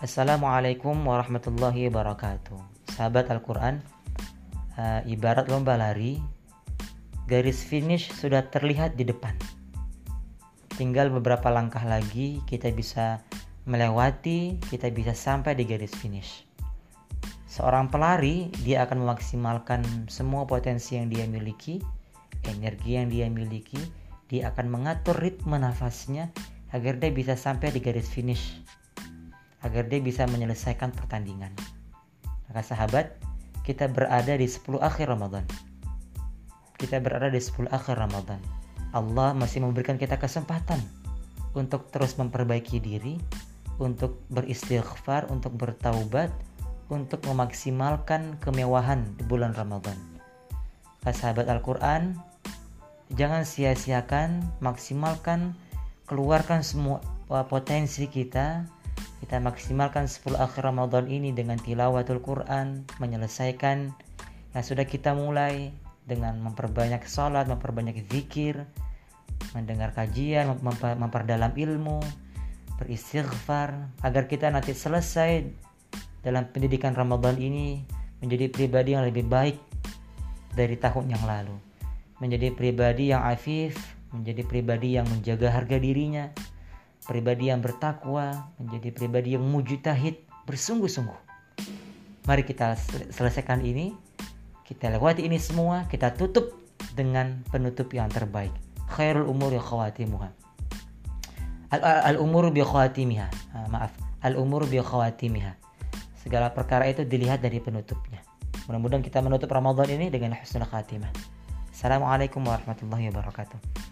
Assalamualaikum warahmatullahi wabarakatuh. Sahabat Al-Quran, uh, ibarat lomba lari, garis finish sudah terlihat di depan. Tinggal beberapa langkah lagi kita bisa melewati, kita bisa sampai di garis finish. Seorang pelari, dia akan memaksimalkan semua potensi yang dia miliki, energi yang dia miliki, dia akan mengatur ritme nafasnya agar dia bisa sampai di garis finish agar dia bisa menyelesaikan pertandingan. Maka sahabat, kita berada di 10 akhir Ramadan. Kita berada di 10 akhir Ramadan. Allah masih memberikan kita kesempatan untuk terus memperbaiki diri, untuk beristighfar, untuk bertaubat, untuk memaksimalkan kemewahan di bulan Ramadan. Maka sahabat Al-Quran, jangan sia-siakan, maksimalkan, keluarkan semua potensi kita kita maksimalkan 10 akhir Ramadan ini dengan tilawatul Quran, menyelesaikan yang sudah kita mulai dengan memperbanyak sholat, memperbanyak zikir, mendengar kajian, memperdalam ilmu, beristighfar, agar kita nanti selesai dalam pendidikan Ramadan ini menjadi pribadi yang lebih baik dari tahun yang lalu. Menjadi pribadi yang afif, menjadi pribadi yang menjaga harga dirinya, pribadi yang bertakwa, menjadi pribadi yang mujtahid bersungguh-sungguh. Mari kita selesaikan ini, kita lewati ini semua, kita tutup dengan penutup yang terbaik. Khairul umur ya khawatimuha. Al-umur bi khawatimiha. Ah, maaf, al-umur bi khawatimiha. Segala perkara itu dilihat dari penutupnya. Mudah-mudahan kita menutup Ramadan ini dengan husnul khatimah. Assalamualaikum warahmatullahi wabarakatuh.